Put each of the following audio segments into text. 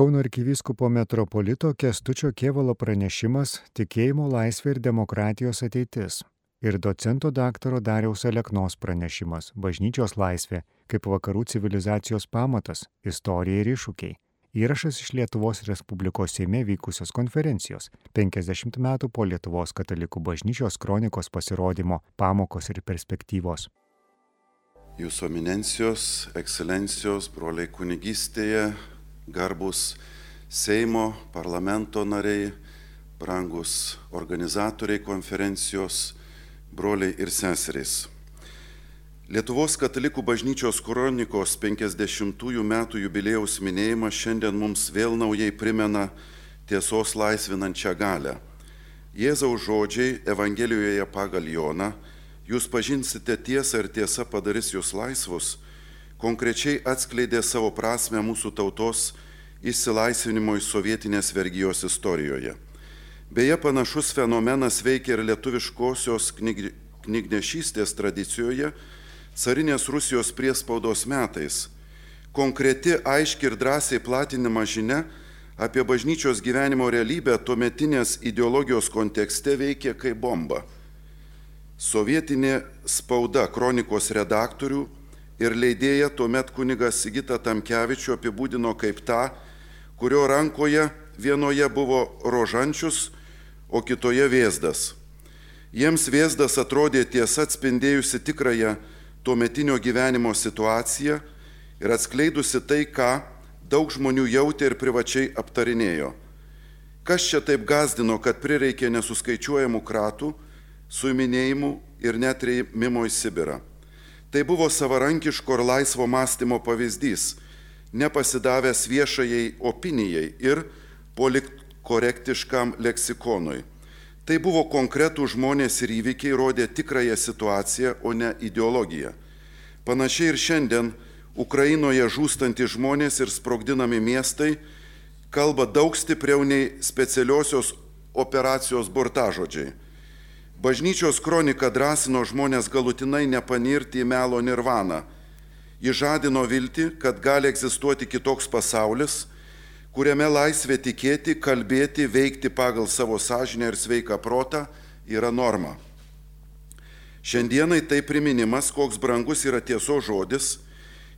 Kauno arkivyskupo metropolito Kestučio Kievalo pranešimas Tikėjimo laisvė ir demokratijos ateitis ir docento daktaro Dariaus Aleknos pranešimas Bažnyčios laisvė kaip vakarų civilizacijos pamatas - istorija ir iššūkiai. Įrašas iš Lietuvos Respublikos Seime vykusios konferencijos 50 metų po Lietuvos katalikų bažnyčios kronikos pasirodymo pamokos ir perspektyvos. Jūsų eminencijos, ekscelencijos, broliai kunigystėje, garbus Seimo, parlamento nariai, brangus organizatoriai konferencijos, broliai ir seserys. Lietuvos katalikų bažnyčios kronikos 50-ųjų metų jubilėjaus minėjimas šiandien mums vėl naujai primena tiesos laisvinančią galę. Jėzaus žodžiai Evangelijoje pagal Joną, jūs pažinsite tiesą ir tiesa padarys jūs laisvus, konkrečiai atskleidė savo prasme mūsų tautos išsilaisvinimo iš sovietinės vergyjos istorijoje. Beje, panašus fenomenas veikia ir lietuviškosios knyg, knygnešystės tradicijoje carinės Rusijos priespaudos metais. Konkreti, aiški ir drąsiai platinama žinia apie bažnyčios gyvenimo realybę tuometinės ideologijos kontekste veikia kaip bomba. Sovietinė spauda kronikos redaktorių ir leidėja tuomet kunigas Sigita Tamkevičiu apibūdino kaip tą, kurio rankoje vienoje buvo rožančius, o kitoje vėzdas. Jiems vėzdas atrodė tiesa atspindėjusi tikrąją tuometinio gyvenimo situaciją ir atskleidusi tai, ką daug žmonių jautė ir privačiai aptarinėjo. Kas čia taip gazdino, kad prireikė nesuskaičiuojamų kratų, suiminėjimų ir net reimimo į Sibirą. Tai buvo savarankiško ir laisvo mąstymo pavyzdys nepasidavęs viešajai opinijai ir politkorektiškam leksikonui. Tai buvo konkretų žmonės ir įvykiai, rodė tikrąją situaciją, o ne ideologiją. Panašiai ir šiandien Ukrainoje žūstantys žmonės ir sprogdinami miestai kalba daug stipriau nei specialiosios operacijos burtažodžiai. Bažnyčios kronika drąsino žmonės galutinai nepanirti į melo nirvaną Ji žadino viltį, kad gali egzistuoti kitoks pasaulis, kuriame laisvė tikėti, kalbėti, veikti pagal savo sąžinę ir sveiką protą yra norma. Šiandienai tai priminimas, koks brangus yra tieso žodis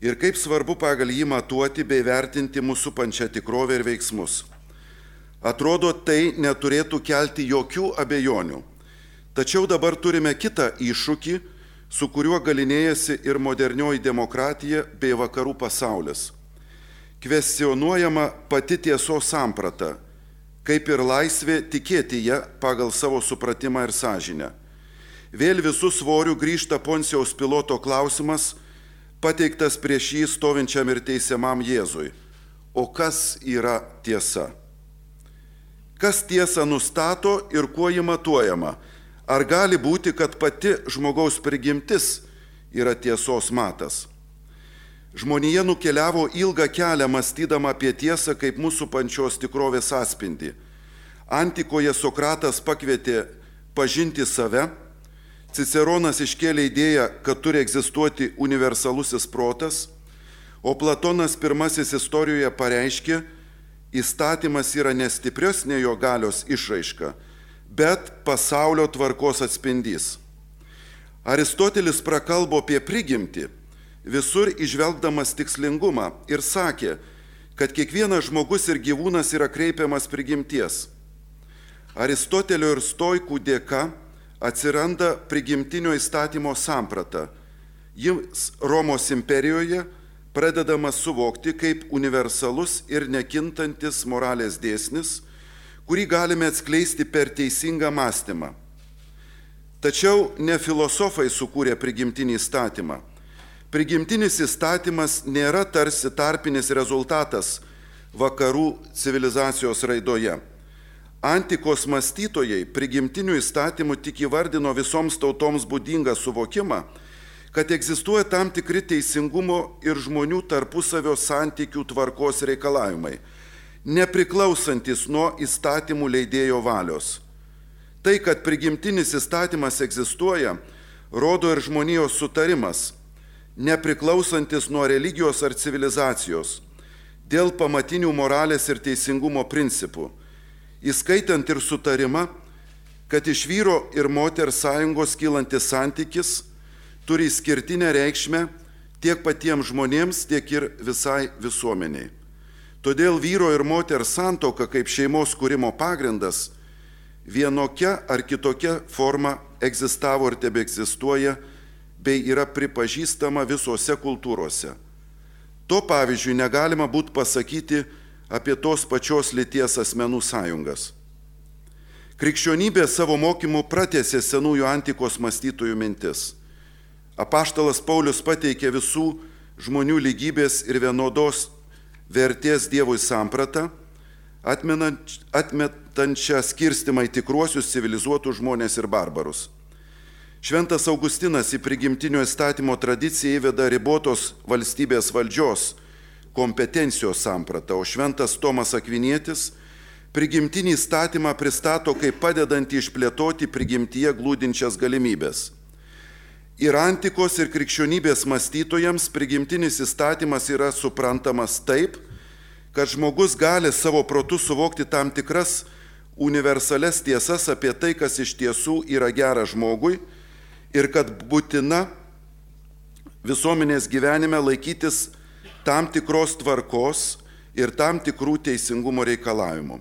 ir kaip svarbu pagal jį matuoti bei vertinti mūsų pančią tikrovę ir veiksmus. Atrodo, tai neturėtų kelti jokių abejonių. Tačiau dabar turime kitą iššūkį, su kuriuo galinėjasi ir modernioji demokratija bei vakarų pasaulis. Kvestionuojama pati tiesos samprata, kaip ir laisvė tikėti ją pagal savo supratimą ir sąžinę. Vėl visų svorių grįžta Poncijos piloto klausimas, pateiktas prieš jį stovinčiam ir teisiamam Jėzui. O kas yra tiesa? Kas tiesą nustato ir kuo ji matuojama? Ar gali būti, kad pati žmogaus prigimtis yra tiesos matas? Žmonija nukeliavo ilgą kelią mąstydama apie tiesą kaip mūsų pančios tikrovės atspindį. Antikoje Sokratas pakvietė pažinti save, Ciceronas iškėlė idėją, kad turi egzistuoti universalusis protas, o Platonas pirmasis istorijoje pareiškė, įstatymas yra nestipresnė jo galios išraiška, bet pasaulio tvarkos atspindys. Aristotelis prakalbo apie prigimtį, visur išvelgdamas tikslingumą ir sakė, kad kiekvienas žmogus ir gyvūnas yra kreipiamas prigimties. Aristotelio ir stoikų dėka atsiranda prigimtinio įstatymo samprata. Jis Romos imperijoje pradedama suvokti kaip universalus ir nekintantis moralės dėsnis, kurį galime atskleisti per teisingą mąstymą. Tačiau ne filosofai sukūrė prigimtinį įstatymą. Prigimtinis įstatymas nėra tarsi tarpinis rezultatas vakarų civilizacijos raidoje. Antikos mąstytojai prigimtinių įstatymų tik įvardino visoms tautoms būdingą suvokimą, kad egzistuoja tam tikri teisingumo ir žmonių tarpusavio santykių tvarkos reikalavimai nepriklausantis nuo įstatymų leidėjo valios. Tai, kad prigimtinis įstatymas egzistuoja, rodo ir žmonijos sutarimas, nepriklausantis nuo religijos ar civilizacijos. dėl pamatinių moralės ir teisingumo principų, įskaitant ir sutarimą, kad iš vyro ir moters sąjungos kylantis santykis turi skirtinę reikšmę tiek patiems žmonėms, tiek ir visai visuomeniai. Todėl vyro ir moters santoka kaip šeimos kūrimo pagrindas vienokia ar kitokia forma egzistavo ir tebe egzistuoja bei yra pripažįstama visose kultūrose. To pavyzdžiui negalima būtų pasakyti apie tos pačios lyties asmenų sąjungas. Krikščionybė savo mokymu pratėsi senųjų antikos mąstytojų mintis. Apaštalas Paulius pateikė visų žmonių lygybės ir vienodos vertės Dievui sampratą, atmetančią skirstimą į tikruosius civilizuotus žmonės ir barbarus. Šventas Augustinas į prigimtinio įstatymo tradiciją įveda ribotos valstybės valdžios kompetencijos sampratą, o šventas Tomas Akvinietis prigimtinį įstatymą pristato kaip padedantį išplėtoti prigimtyje glūdinčias galimybės. Ir antikos ir krikščionybės mąstytojams prigimtinis įstatymas yra suprantamas taip, kad žmogus gali savo protu suvokti tam tikras universales tiesas apie tai, kas iš tiesų yra gera žmogui ir kad būtina visuomenės gyvenime laikytis tam tikros tvarkos ir tam tikrų teisingumo reikalavimų.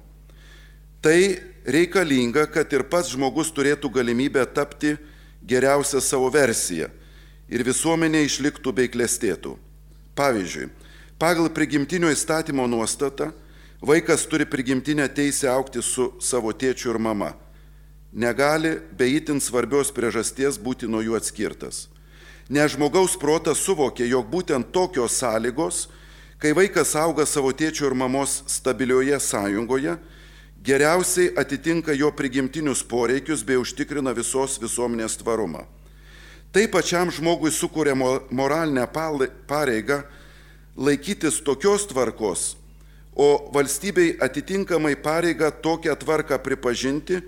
Tai reikalinga, kad ir pats žmogus turėtų galimybę tapti geriausią savo versiją ir visuomenė išliktų bei klestėtų. Pavyzdžiui, pagal prigimtinio įstatymo nuostatą vaikas turi prigimtinę teisę aukti su savo tėčiu ir mama. Negali be itin svarbios priežasties būti nuo jų atskirtas. Nes žmogaus protas suvokė, jog būtent tokios sąlygos, kai vaikas auga savo tėčio ir mamos stabilioje sąjungoje, geriausiai atitinka jo prigimtinius poreikius bei užtikrina visos visuomenės tvarumą. Tai pačiam žmogui sukuria moralinę pareigą laikytis tokios tvarkos, o valstybei atitinkamai pareiga tokią tvarką pripažinti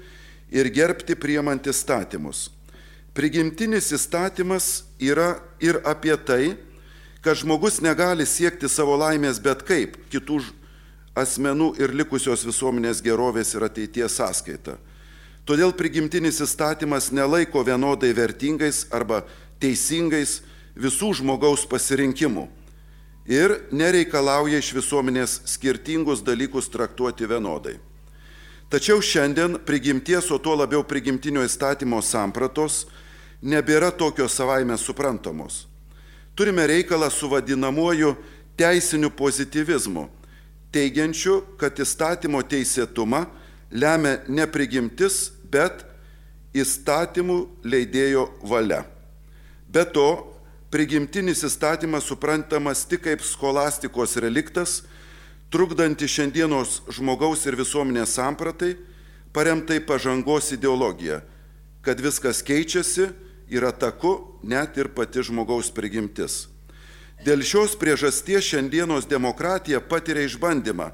ir gerbti priemant įstatymus. Prigimtinis įstatymas yra ir apie tai, kad žmogus negali siekti savo laimės bet kaip kitų žmonių asmenų ir likusios visuomenės gerovės ir ateities sąskaita. Todėl prigimtinis įstatymas nelaiko vienodai vertingais arba teisingais visų žmogaus pasirinkimų ir nereikalauja iš visuomenės skirtingus dalykus traktuoti vienodai. Tačiau šiandien prigimties, o tuo labiau prigimtinio įstatymo sampratos nebėra tokios savaime suprantamos. Turime reikalą su vadinamuoju teisiniu pozitivizmu teigiančių, kad įstatymo teisėtumą lemia ne prigimtis, bet įstatymų leidėjo valia. Be to, prigimtinis įstatymas suprantamas tik kaip skolastikos reliktas, trukdanti šiandienos žmogaus ir visuomenės sampratai, paremtai pažangos ideologija, kad viskas keičiasi, yra taku net ir pati žmogaus prigimtis. Dėl šios priežasties šiandienos demokratija patiria išbandymą,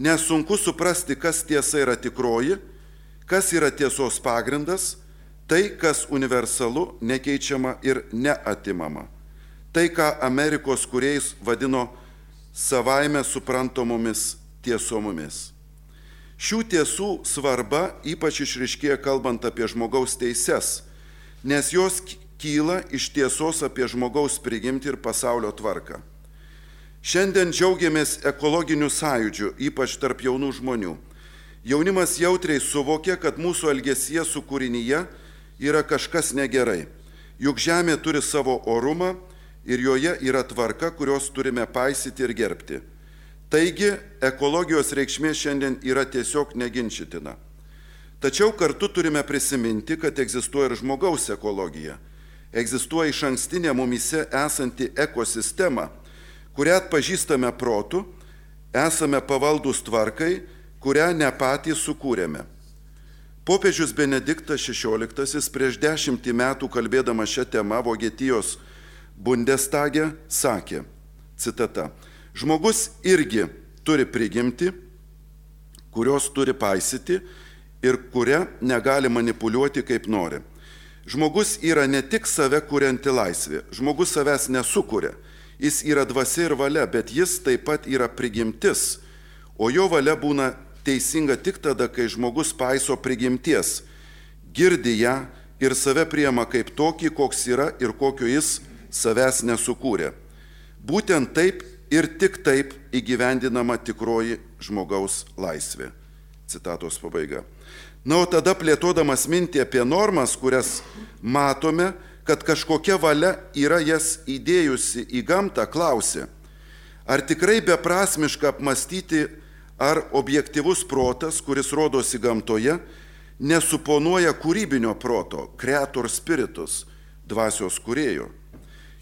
nes sunku suprasti, kas tiesa yra tikroji, kas yra tiesos pagrindas, tai, kas universalu, nekeičiama ir neatimama. Tai, ką Amerikos kuriais vadino savaime suprantamomis tiesomomis. Šių tiesų svarba ypač išriškėja kalbant apie žmogaus teises, nes jos kyla iš tiesos apie žmogaus prigimti ir pasaulio tvarką. Šiandien džiaugiamės ekologiniu sąjūdžiu, ypač tarp jaunų žmonių. Jaunimas jautriai suvokia, kad mūsų elgesyje su kūrinyje yra kažkas negerai. Juk Žemė turi savo orumą ir joje yra tvarka, kurios turime paisyti ir gerbti. Taigi ekologijos reikšmė šiandien yra tiesiog neginčitina. Tačiau kartu turime prisiminti, kad egzistuoja ir žmogaus ekologija egzistuoja iš ankstinė mumise esanti ekosistema, kurią atpažįstame protų, esame pavaldus tvarkai, kurią ne patys sukūrėme. Popiežius Benediktas XVI prieš dešimtį metų kalbėdama šią temą Vokietijos Bundestage sakė, citata, žmogus irgi turi prigimti, kurios turi paisyti ir kurią negali manipuliuoti kaip nori. Žmogus yra ne tik save kurianti laisvė, žmogus savęs nesukuria. Jis yra dvasia ir valia, bet jis taip pat yra prigimtis, o jo valia būna teisinga tik tada, kai žmogus paiso prigimties, girdi ją ir save priema kaip tokį, koks yra ir kokio jis savęs nesukūrė. Būtent taip ir tik taip įgyvendinama tikroji žmogaus laisvė. Citatos pabaiga. Na, o tada plėtodamas mintį apie normas, kurias matome, kad kažkokia valia yra jas įdėjusi į gamtą, klausė, ar tikrai beprasmiška apmastyti, ar objektivus protas, kuris rodosi gamtoje, nesuponuoja kūrybinio proto, kreator spiritus, dvasios kurėjo.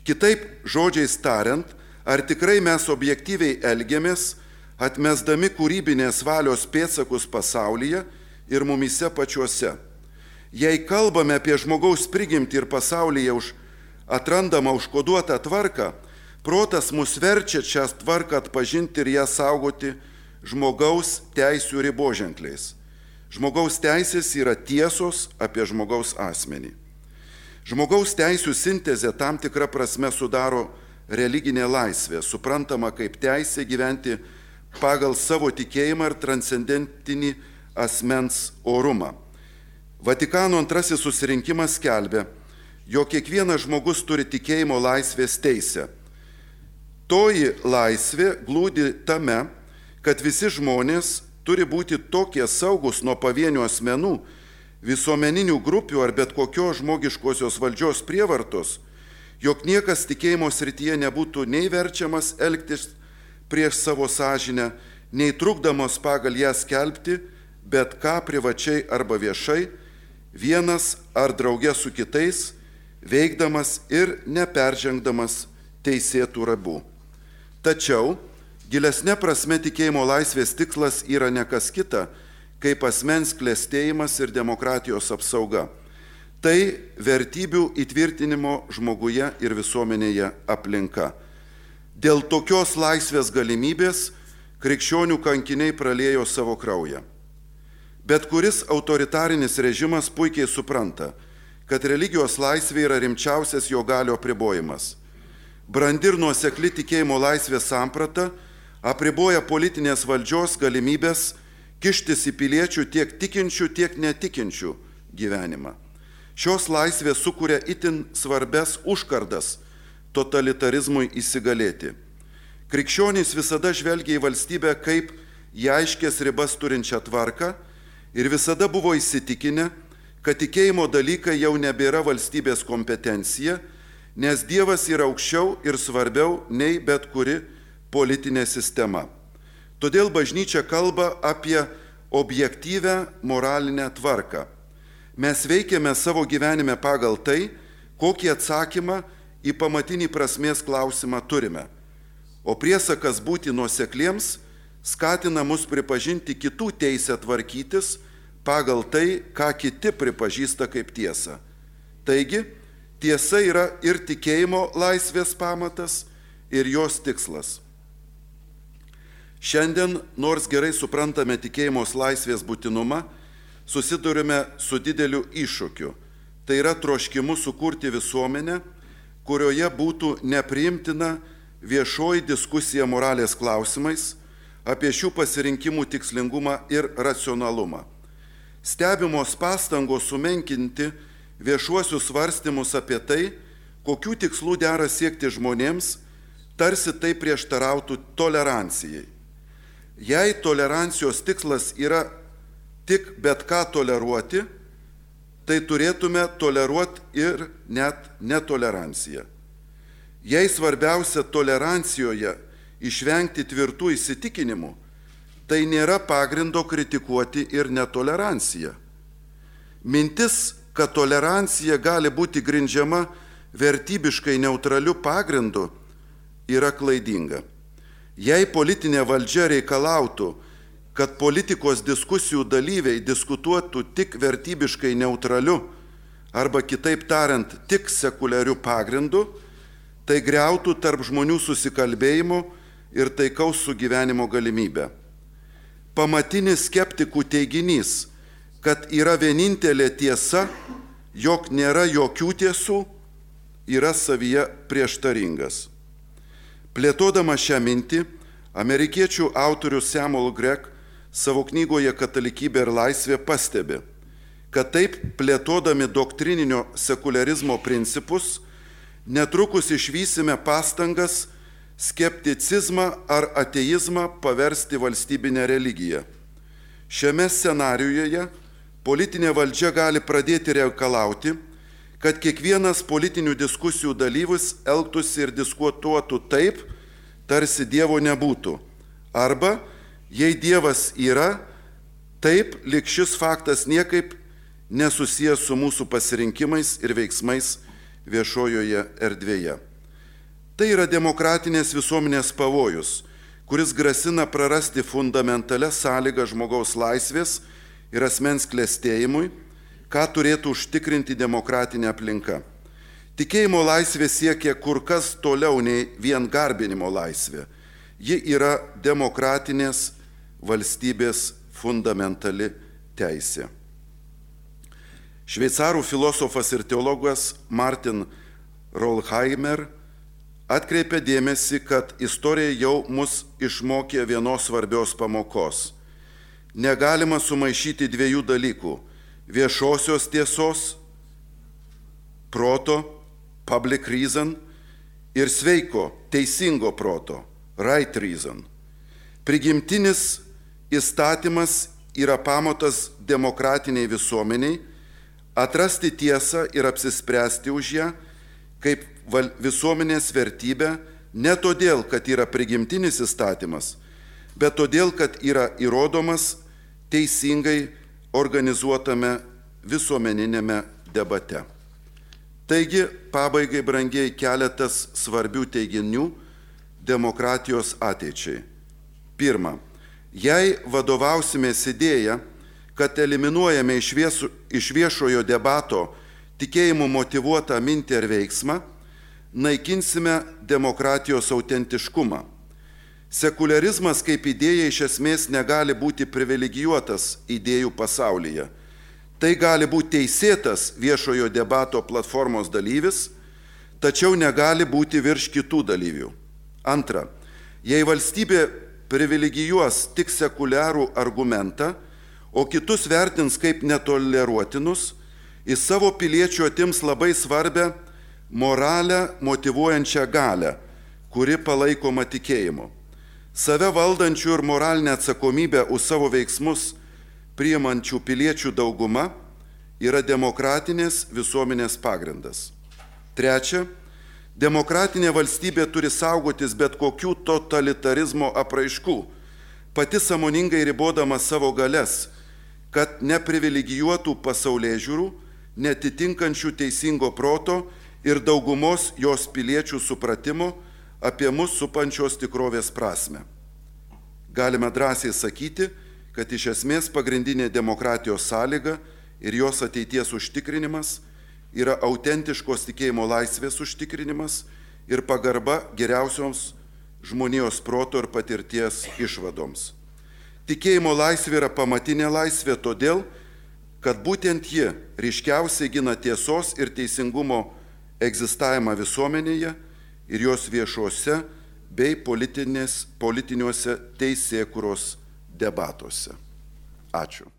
Kitaip žodžiais tariant, ar tikrai mes objektyviai elgiamės, atmesdami kūrybinės valios pėtsakus pasaulyje ir mumise pačiuose. Jei kalbame apie žmogaus prigimtį ir pasaulyje už atrandamą užkoduotą tvarką, protas mus verčia šią tvarką atpažinti ir ją saugoti žmogaus teisų riboženkliais. Žmogaus teisės yra tiesos apie žmogaus asmenį. Žmogaus teisų sintezė tam tikrą prasme sudaro religinė laisvė, suprantama kaip teisė gyventi pagal savo tikėjimą ir transcendentinį asmens orumą. Vatikano antrasis susirinkimas skelbia, jog kiekvienas žmogus turi tikėjimo laisvės teisę. Toji laisvė glūdi tame, kad visi žmonės turi būti tokie saugus nuo pavienių asmenų, visuomeninių grupių ar bet kokios žmogiškosios valdžios prievartos, jog niekas tikėjimo srityje nebūtų nei verčiamas elgtis prieš savo sąžinę, nei trukdamos pagal ją skelbti, bet ką privačiai arba viešai, vienas ar draugė su kitais, veikdamas ir neperžengdamas teisėtų rabų. Tačiau Gilesnė prasme tikėjimo laisvės tikslas yra ne kas kita, kaip asmens klėstėjimas ir demokratijos apsauga. Tai vertybių įtvirtinimo žmoguje ir visuomenėje aplinka. Dėl tokios laisvės galimybės krikščionių kankiniai pralėjo savo kraują. Bet kuris autoritarinis režimas puikiai supranta, kad religijos laisvė yra rimčiausias jo galio pribojimas. Brandi ir nuosekli tikėjimo laisvės samprata apriboja politinės valdžios galimybės kištis į piliečių tiek tikinčių, tiek netikinčių gyvenimą. Šios laisvės sukuria itin svarbes užkardas totalitarizmui įsigalėti. Krikščionys visada žvelgia į valstybę kaip į aiškės ribas turinčią tvarką ir visada buvo įsitikinę, kad tikėjimo dalykai jau nebėra valstybės kompetencija, nes Dievas yra aukščiau ir svarbiau nei bet kuri politinė sistema. Todėl bažnyčia kalba apie objektyvę moralinę tvarką. Mes veikiame savo gyvenime pagal tai, kokį atsakymą į pamatinį prasmės klausimą turime. O priesakas būti nuosekliems skatina mus pripažinti kitų teisę tvarkytis pagal tai, ką kiti pripažįsta kaip tiesą. Taigi, tiesa yra ir tikėjimo laisvės pamatas, ir jos tikslas. Šiandien, nors gerai suprantame tikėjimos laisvės būtinumą, susidurime su dideliu iššūkiu. Tai yra troškimu sukurti visuomenę, kurioje būtų nepriimtina viešoji diskusija moralės klausimais apie šių pasirinkimų tikslingumą ir racionalumą. Stebimos pastangos sumenkinti viešuosius svarstymus apie tai, kokių tikslų dera siekti žmonėms, tarsi tai prieštarautų tolerancijai. Jei tolerancijos tikslas yra tik bet ką toleruoti, tai turėtume toleruoti ir net netoleranciją. Jei svarbiausia tolerancijoje išvengti tvirtų įsitikinimų, tai nėra pagrindo kritikuoti ir netoleranciją. Mintis, kad tolerancija gali būti grindžiama vertybiškai neutraliu pagrindu, yra klaidinga. Jei politinė valdžia reikalautų, kad politikos diskusijų dalyviai diskutuotų tik vertybiškai neutraliu arba kitaip tariant tik sekuliariu pagrindu, tai greutų tarp žmonių susikalbėjimo ir taikaus sugyvenimo galimybę. Pamatinis skeptikų teiginys, kad yra vienintelė tiesa, jog nėra jokių tiesų, yra savyje prieštaringas. Plėtodama šią mintį, amerikiečių autorius Samuel Grek savo knygoje Katalikybė ir laisvė pastebi, kad taip plėtodami doktrininio sekularizmo principus, netrukus išvysime pastangas skepticizmą ar ateizmą paversti valstybinę religiją. Šiame scenarijoje politinė valdžia gali pradėti reikalauti, kad kiekvienas politinių diskusijų dalyvis elgtųsi ir diskutuotų taip, tarsi Dievo nebūtų. Arba, jei Dievas yra, taip, lik šis faktas niekaip nesusijęs su mūsų pasirinkimais ir veiksmais viešojoje erdvėje. Tai yra demokratinės visuomenės pavojus, kuris grasina prarasti fundamentalias sąlygas žmogaus laisvės ir asmens klėstėjimui ką turėtų užtikrinti demokratinė aplinka. Tikėjimo laisvė siekia kur kas toliau nei vien garbinimo laisvė. Ji yra demokratinės valstybės fundamentali teisė. Šveicarų filosofas ir teologas Martin Rolheimer atkreipė dėmesį, kad istorija jau mus išmokė vienos svarbios pamokos. Negalima sumaišyti dviejų dalykų viešosios tiesos, proto, public reason ir sveiko, teisingo proto, right reason. Prigimtinis įstatymas yra pamatas demokratiniai visuomeniai, atrasti tiesą ir apsispręsti už ją kaip visuomenės vertybę ne todėl, kad yra prigimtinis įstatymas, bet todėl, kad yra įrodomas teisingai organizuotame visuomeninėme debate. Taigi, pabaigai brangiai keletas svarbių teiginių demokratijos ateičiai. Pirma, jei vadovausimės idėją, kad eliminuojame iš, viesų, iš viešojo debato tikėjimų motivuotą mintį ar veiksmą, naikinsime demokratijos autentiškumą Sekularizmas kaip idėja iš esmės negali būti privilegijuotas idėjų pasaulyje. Tai gali būti teisėtas viešojo debato platformos dalyvis, tačiau negali būti virš kitų dalyvių. Antra, jei valstybė privilegijuos tik sekuliarų argumentą, o kitus vertins kaip netoleruotinus, į savo piliečių atims labai svarbę moralę motivuojančią galę, kuri palaikoma tikėjimu. Save valdančių ir moralinę atsakomybę už savo veiksmus priimančių piliečių dauguma yra demokratinės visuomenės pagrindas. Trečia, demokratinė valstybė turi saugotis bet kokių totalitarizmo apraiškų, pati samoningai ribodama savo galės, kad neprivilegijuotų pasaulyje žiūrų, netitinkančių teisingo proto ir daugumos jos piliečių supratimo, apie mus supančios tikrovės prasme. Galime drąsiai sakyti, kad iš esmės pagrindinė demokratijos sąlyga ir jos ateities užtikrinimas yra autentiškos tikėjimo laisvės užtikrinimas ir pagarba geriausioms žmonijos proto ir patirties išvadoms. Tikėjimo laisvė yra pamatinė laisvė todėl, kad būtent ji ryškiausiai gina tiesos ir teisingumo egzistavimą visuomenėje ir jos viešuose bei politiniuose teisėkuros debatuose. Ačiū.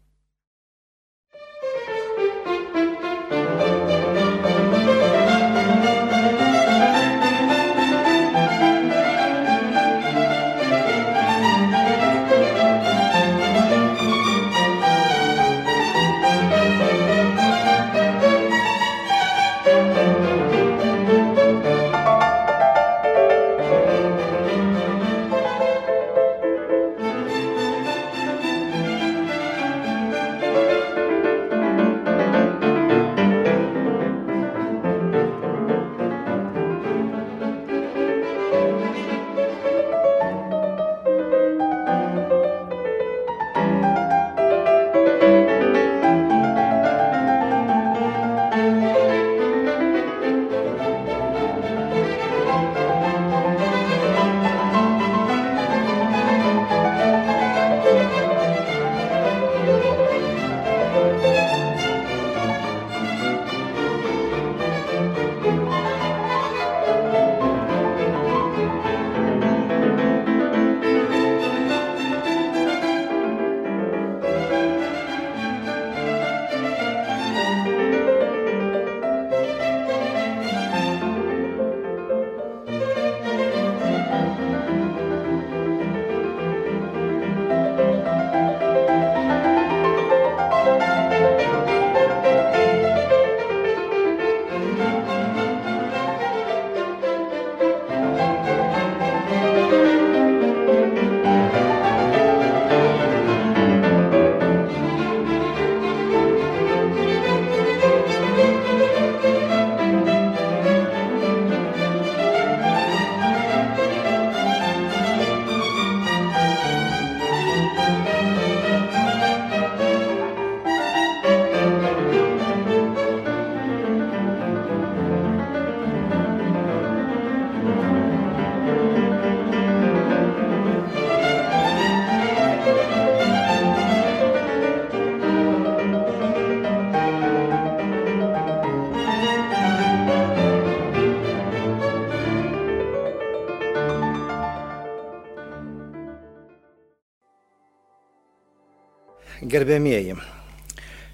Gerbėmieji,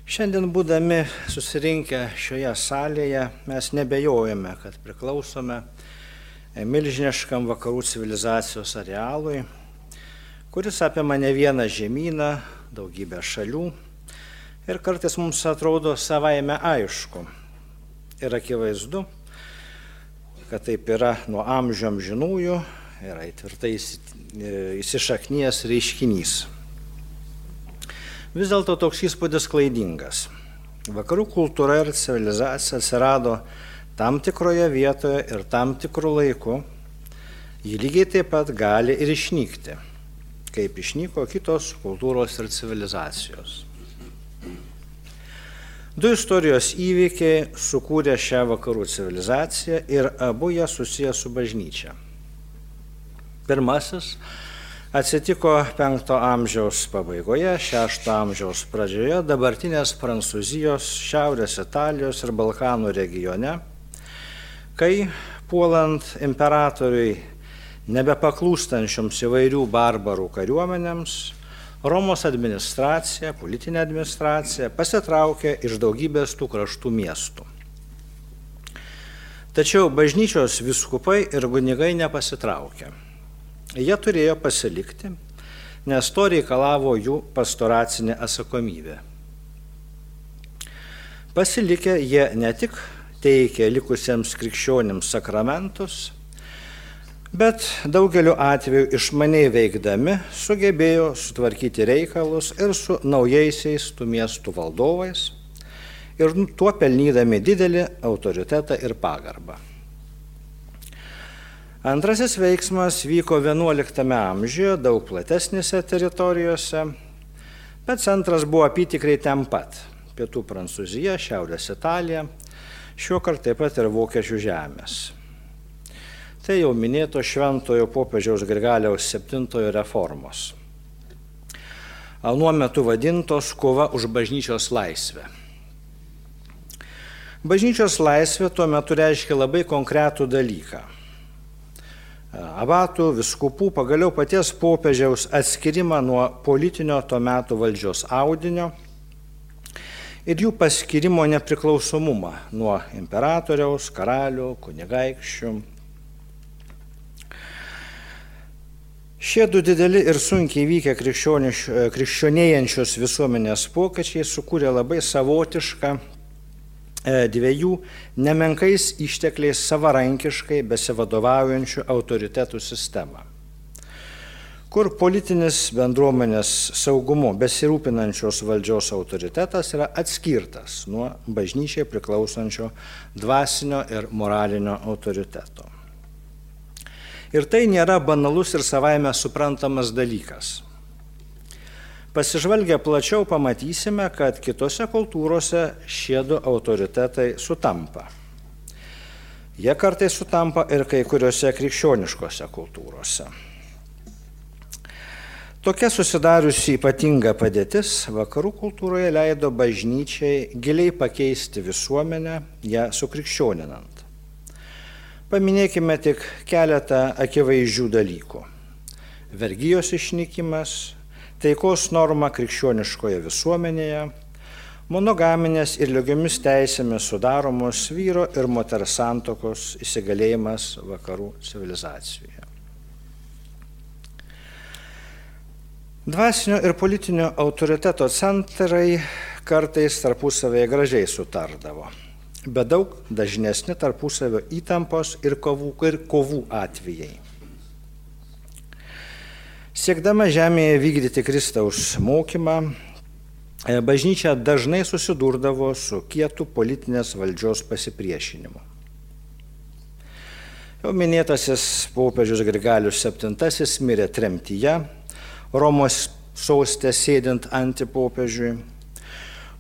šiandien būdami susirinkę šioje salėje mes nebejojame, kad priklausome milžiniškam vakarų civilizacijos arealui, kuris apima ne vieną žemyną, daugybę šalių ir kartais mums atrodo savaime aišku ir akivaizdu, kad taip yra nuo amžių amžinųjų, yra įtvirtai įsišaknyjas reiškinys. Vis dėlto toks įspūdis klaidingas. Vakarų kultūra ir civilizacija atsirado tam tikroje vietoje ir tam tikrų laikų. Ji lygiai taip pat gali ir išnykti, kaip išnyko kitos kultūros ir civilizacijos. Du istorijos įvykiai sukūrė šią vakarų civilizaciją ir abu jie susiję su bažnyčia. Pirmasis atsitiko penkto amžiaus pabaigoje, šešto amžiaus pradžioje dabartinės Prancūzijos, Šiaurės Italijos ir Balkanų regione, kai puolant imperatoriui nebepaklūstančioms įvairių barbarų kariuomenėms, Romos administracija, politinė administracija pasitraukė iš daugybės tų kraštų miestų. Tačiau bažnyčios viskupai ir kunigai nepasitraukė jie turėjo pasilikti, nes to reikalavo jų pastoracinė atsakomybė. Pasilikę jie ne tik teikė likusiems krikščionims sakramentus, bet daugeliu atveju išmaniai veikdami sugebėjo sutvarkyti reikalus ir su naujaisiais tų miestų valdovais ir tuo pelnydami didelį autoritetą ir pagarbą. Antrasis veiksmas vyko XI amžiuje, daug platesnėse teritorijose, bet centras buvo apytikrai ten pat - pietų Prancūzija, šiaurės Italija, šiuo kartu taip pat ir Vokiečių žemės. Tai jau minėto šventojo popiežiaus Grigaliaus VII reformos. Anuo metu vadintos kova už bažnyčios laisvę. Bažnyčios laisvė tuo metu reiškia labai konkretų dalyką abatų, viskupų, pagaliau paties popiežiaus atskirimą nuo politinio to metų valdžios audinio ir jų paskirimo nepriklausomumą nuo imperatoriaus, karalių, kunigaikščių. Šie du dideli ir sunkiai vykę krikščionėjančios visuomenės pokyčiai sukūrė labai savotišką dviejų nemenkais ištekliais savarankiškai besivadovaujančių autoritetų sistemą, kur politinis bendruomenės saugumu besirūpinančios valdžios autoritetas yra atskirtas nuo bažnyčiai priklausančio dvasinio ir moralinio autoriteto. Ir tai nėra banalus ir savaime suprantamas dalykas. Pasižvalgę plačiau pamatysime, kad kitose kultūrose šie du autoritetai sutampa. Jie kartai sutampa ir kai kuriuose krikščioniškose kultūrose. Tokia susidariusi ypatinga padėtis vakarų kultūroje leido bažnyčiai giliai pakeisti visuomenę, ją sukrikščioninant. Paminėkime tik keletą akivaizdžių dalykų. Vergyjos išnykimas, taikos norma krikščioniškoje visuomenėje, monogaminės ir lygiomis teisėmis sudaromos vyro ir moters santokos įsigalėjimas vakarų civilizacijoje. Dvasinio ir politinio autoriteto centrai kartais tarpusavėje gražiai sutardavo, bet daug dažnesni tarpusavio įtampos ir kovų, ir kovų atvejai. Siekdama žemėje vykdyti Kristaus mokymą, e, bažnyčia dažnai susidurdavo su kietu politinės valdžios pasipriešinimu. Jau minėtasis popiežius Grigalius VII mirė tremtyje, Romos sostė sėdint antipopiežiui.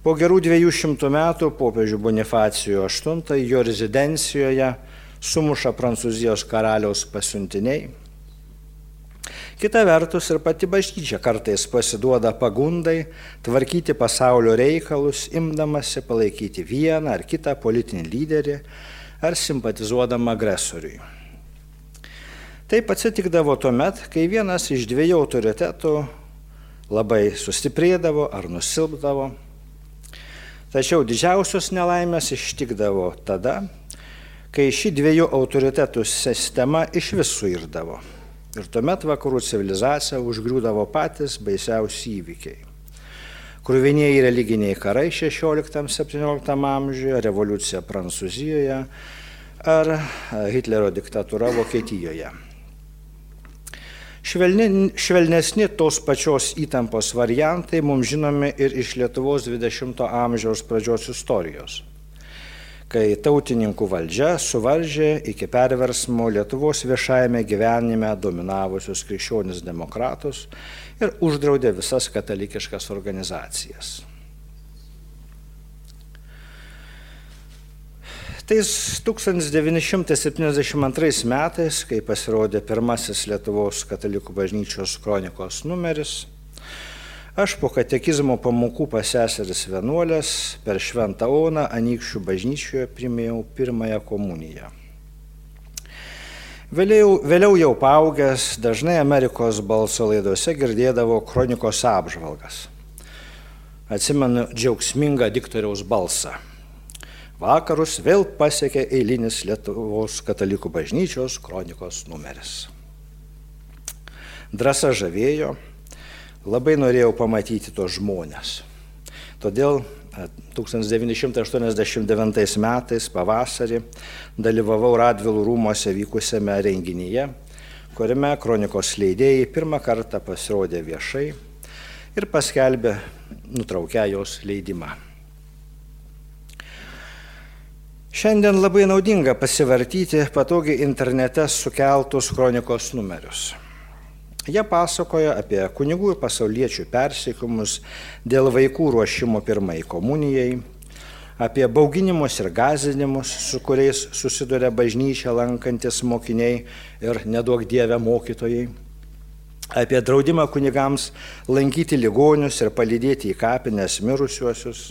Po gerų dviejų šimtų metų popiežių Bonifacijų VIII jo rezidencijoje sumuša Prancūzijos karaliaus pasiuntiniai Kita vertus ir pati bažnyčia kartais pasiduoda pagundai tvarkyti pasaulio reikalus, imdamasi palaikyti vieną ar kitą politinį lyderį ar simpatizuodama agresoriui. Taip atsitikdavo tuo met, kai vienas iš dviejų autoritetų labai sustiprėdavo ar nusilpdavo. Tačiau didžiausios nelaimės ištikdavo tada, kai ši dviejų autoritetų sistema iš vis suirdavo. Ir tuomet vakarų civilizacija užgriūdavo patys baisiausi įvykiai. Kruviniai religiniai karai 16-17 amžiuje, revoliucija Prancūzijoje ar Hitlerio diktatūra Vokietijoje. Švelni, švelnesni tos pačios įtampos variantai mums žinomi ir iš Lietuvos 20-ojo amžiaus pradžios istorijos, kai tautininkų valdžia suvaržė iki perversmo Lietuvos viešajame gyvenime dominavusius krikščionis demokratus ir uždraudė visas katalikiškas organizacijas. Tais 1972 metais, kai pasirodė pirmasis Lietuvos katalikų bažnyčios kronikos numeris, aš po katekizmo pamokų pas seseris vienuolės per Šventą Oną Anykščių bažnyčioje primėjau pirmąją komuniją. Vėliau, vėliau jau paaugęs, dažnai Amerikos balso laidose girdėdavo kronikos apžvalgas. Atsimenu džiaugsmingą diktoriaus balsą vakarus vėl pasiekė eilinis Lietuvos katalikų bažnyčios kronikos numeris. Drasa žavėjo, labai norėjau pamatyti tos žmonės. Todėl 1989 metais pavasarį dalyvavau Radvilų rūmose vykusiame renginyje, kuriame kronikos leidėjai pirmą kartą pasirodė viešai ir paskelbė nutraukę jos leidimą. Šiandien labai naudinga pasivartyti patogiai internete sukeltus kronikos numerius. Jie pasakoja apie kunigų ir pasauliečių persiekimus dėl vaikų ruošimo pirmai komunijai, apie bauginimus ir gazinimus, su kuriais susiduria bažnyčia lankantis mokiniai ir nedaug dievę mokytojai, apie draudimą kunigams lankyti ligonius ir palydėti į kapines mirusiuosius,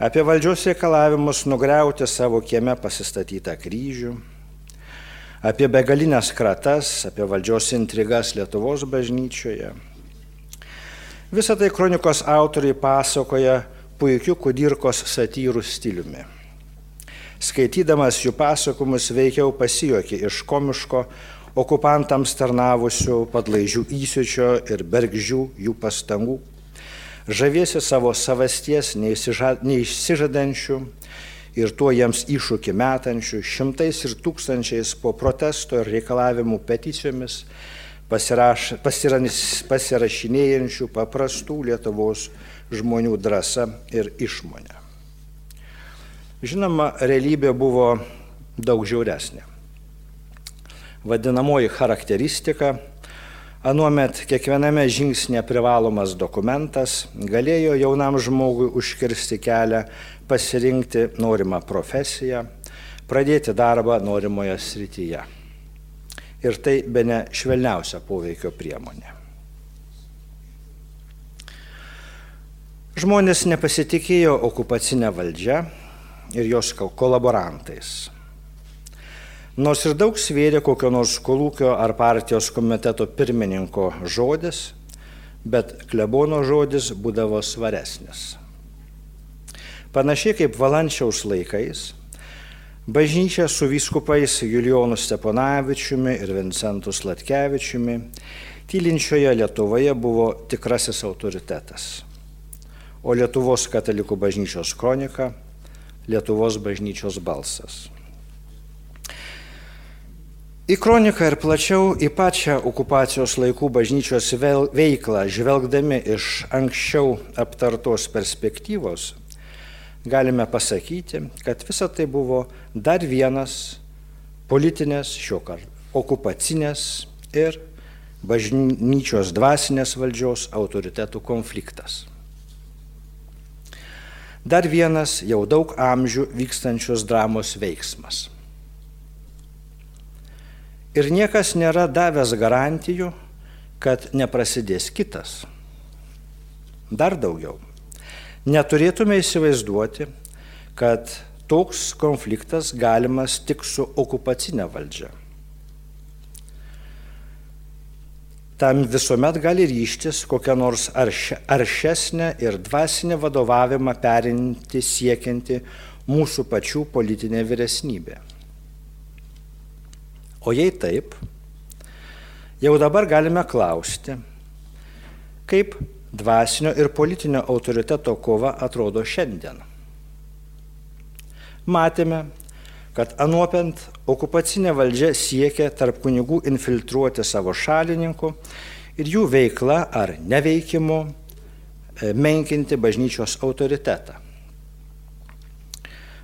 apie valdžios reikalavimus nugriauti savo kieme pasistatytą kryžių, apie begalinės kratas, apie valdžios intrigas Lietuvos bažnyčioje. Visą tai kronikos autoriai pasakoja puikiu kudirkos satyrų stiliumi. Skaitydamas jų pasakomus veikiau pasijuokė iš komiško okupantams tarnavusių padlaižių įsiučio ir bergžių jų pastangų žavėsi savo savasties neišsižadančių ir tuo jiems iššūkį metančių šimtais ir tūkstančiais po protesto ir reikalavimų peticijomis pasiraš, pasiranis, pasirašinėjančių paprastų Lietuvos žmonių drąsa ir išmonė. Žinoma, realybė buvo daug žiauresnė. Vadinamoji charakteristika Anuomet kiekviename žingsnė privalomas dokumentas galėjo jaunam žmogui užkirsti kelią pasirinkti norimą profesiją, pradėti darbą norimoje srityje. Ir tai be ne švelniausia poveikio priemonė. Žmonės nepasitikėjo okupacinę valdžią ir jos kolaborantais. Nors ir daug svėrė kokio nors kolūkio ar partijos komiteto pirmininko žodis, bet klebono žodis būdavo svaresnis. Panašiai kaip Valančiaus laikais, bažnyčia su vyskupais Julionu Steponavičiumi ir Vincentu Slatkevičiumi tylinčioje Lietuvoje buvo tikrasis autoritetas, o Lietuvos katalikų bažnyčios kronika - Lietuvos bažnyčios balsas. Į kroniką ir plačiau į pačią okupacijos laikų bažnyčios veiklą, žvelgdami iš anksčiau aptartos perspektyvos, galime pasakyti, kad visa tai buvo dar vienas politinės, šio karto okupacinės ir bažnyčios dvasinės valdžios autoritetų konfliktas. Dar vienas jau daug amžių vykstančios dramos veiksmas. Ir niekas nėra davęs garantijų, kad neprasidės kitas. Dar daugiau. Neturėtume įsivaizduoti, kad toks konfliktas galimas tik su okupacinė valdžia. tam visuomet gali ryštis kokią nors arš, aršesnę ir dvasinę vadovavimą perinti siekianti mūsų pačių politinė vyresnybė. O jei taip, jau dabar galime klausti, kaip dvasinio ir politinio autoriteto kova atrodo šiandien. Matėme, kad anuopiant okupacinė valdžia siekia tarp kunigų infiltruoti savo šalininkų ir jų veikla ar neveikimu e, menkinti bažnyčios autoritetą.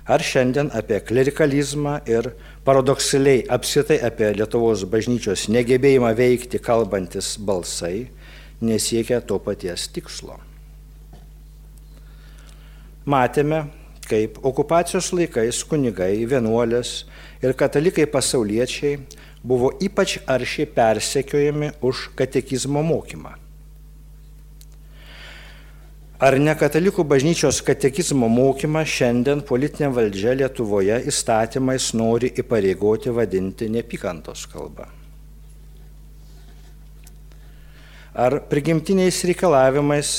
Ar šiandien apie klerikalizmą ir paradoksaliai apsitai apie Lietuvos bažnyčios negebėjimą veikti kalbantis balsai nesiekia to paties tikslo. Matėme, kaip okupacijos laikais kunigai, vienuolės ir katalikai pasauliečiai buvo ypač aršiai persekiojami už katekizmo mokymą. Ar ne katalikų bažnyčios katekizmo mokymą šiandien politinė valdžia Lietuvoje įstatymais nori įpareigoti vadinti nepykantos kalba? Ar prigimtiniais reikalavimais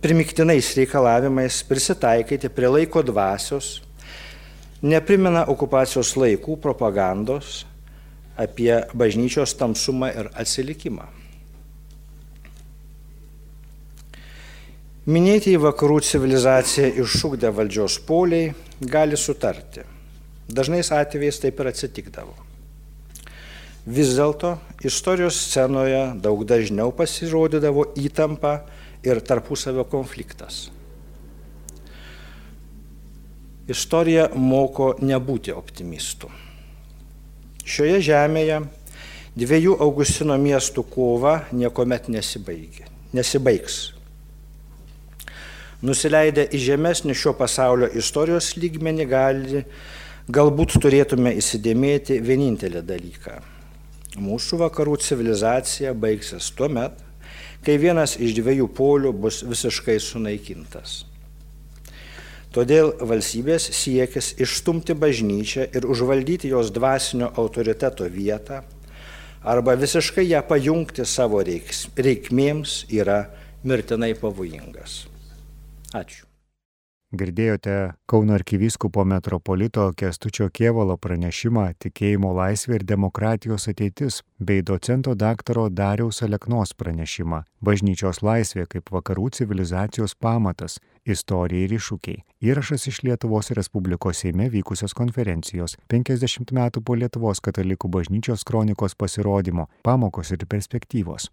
primiktinais reikalavimais prisitaikyti prie laiko dvasios, neprimena okupacijos laikų propagandos apie bažnyčios tamsumą ir atsilikimą. Minėti į vakarų civilizaciją iššūkdę valdžios poliai gali sutarti. Dažnais atvejais taip ir atsitikdavo. Vis dėlto istorijos scenoje daug dažniau pasirodydavo įtampa ir tarpusavio konfliktas. Istorija moko nebūti optimistų. Šioje žemėje dviejų Augustino miestų kova niekuomet nesibaigs. Nusileidę į žemesnį šio pasaulio istorijos lygmenį gali, galbūt turėtume įsidėmėti vienintelį dalyką. Mūsų vakarų civilizacija baigsis tuo met, kai vienas iš dviejų polių bus visiškai sunaikintas. Todėl valstybės siekis išstumti bažnyčią ir užvaldyti jos dvasinio autoriteto vietą arba visiškai ją pajungti savo reikmėms yra mirtinai pavojingas. Ačiū. Girdėjote Kauno arkivyskupo metropolito Kestučio Kievalo pranešimą Tikėjimo laisvė ir demokratijos ateitis bei docento daktaro Dariaus Aleknos pranešimą Bažnyčios laisvė kaip vakarų civilizacijos pamatas - istorija ir iššūkiai. Įrašas iš Lietuvos Respublikos Seime vykusios konferencijos 50 metų po Lietuvos katalikų bažnyčios kronikos pasirodymo pamokos ir perspektyvos.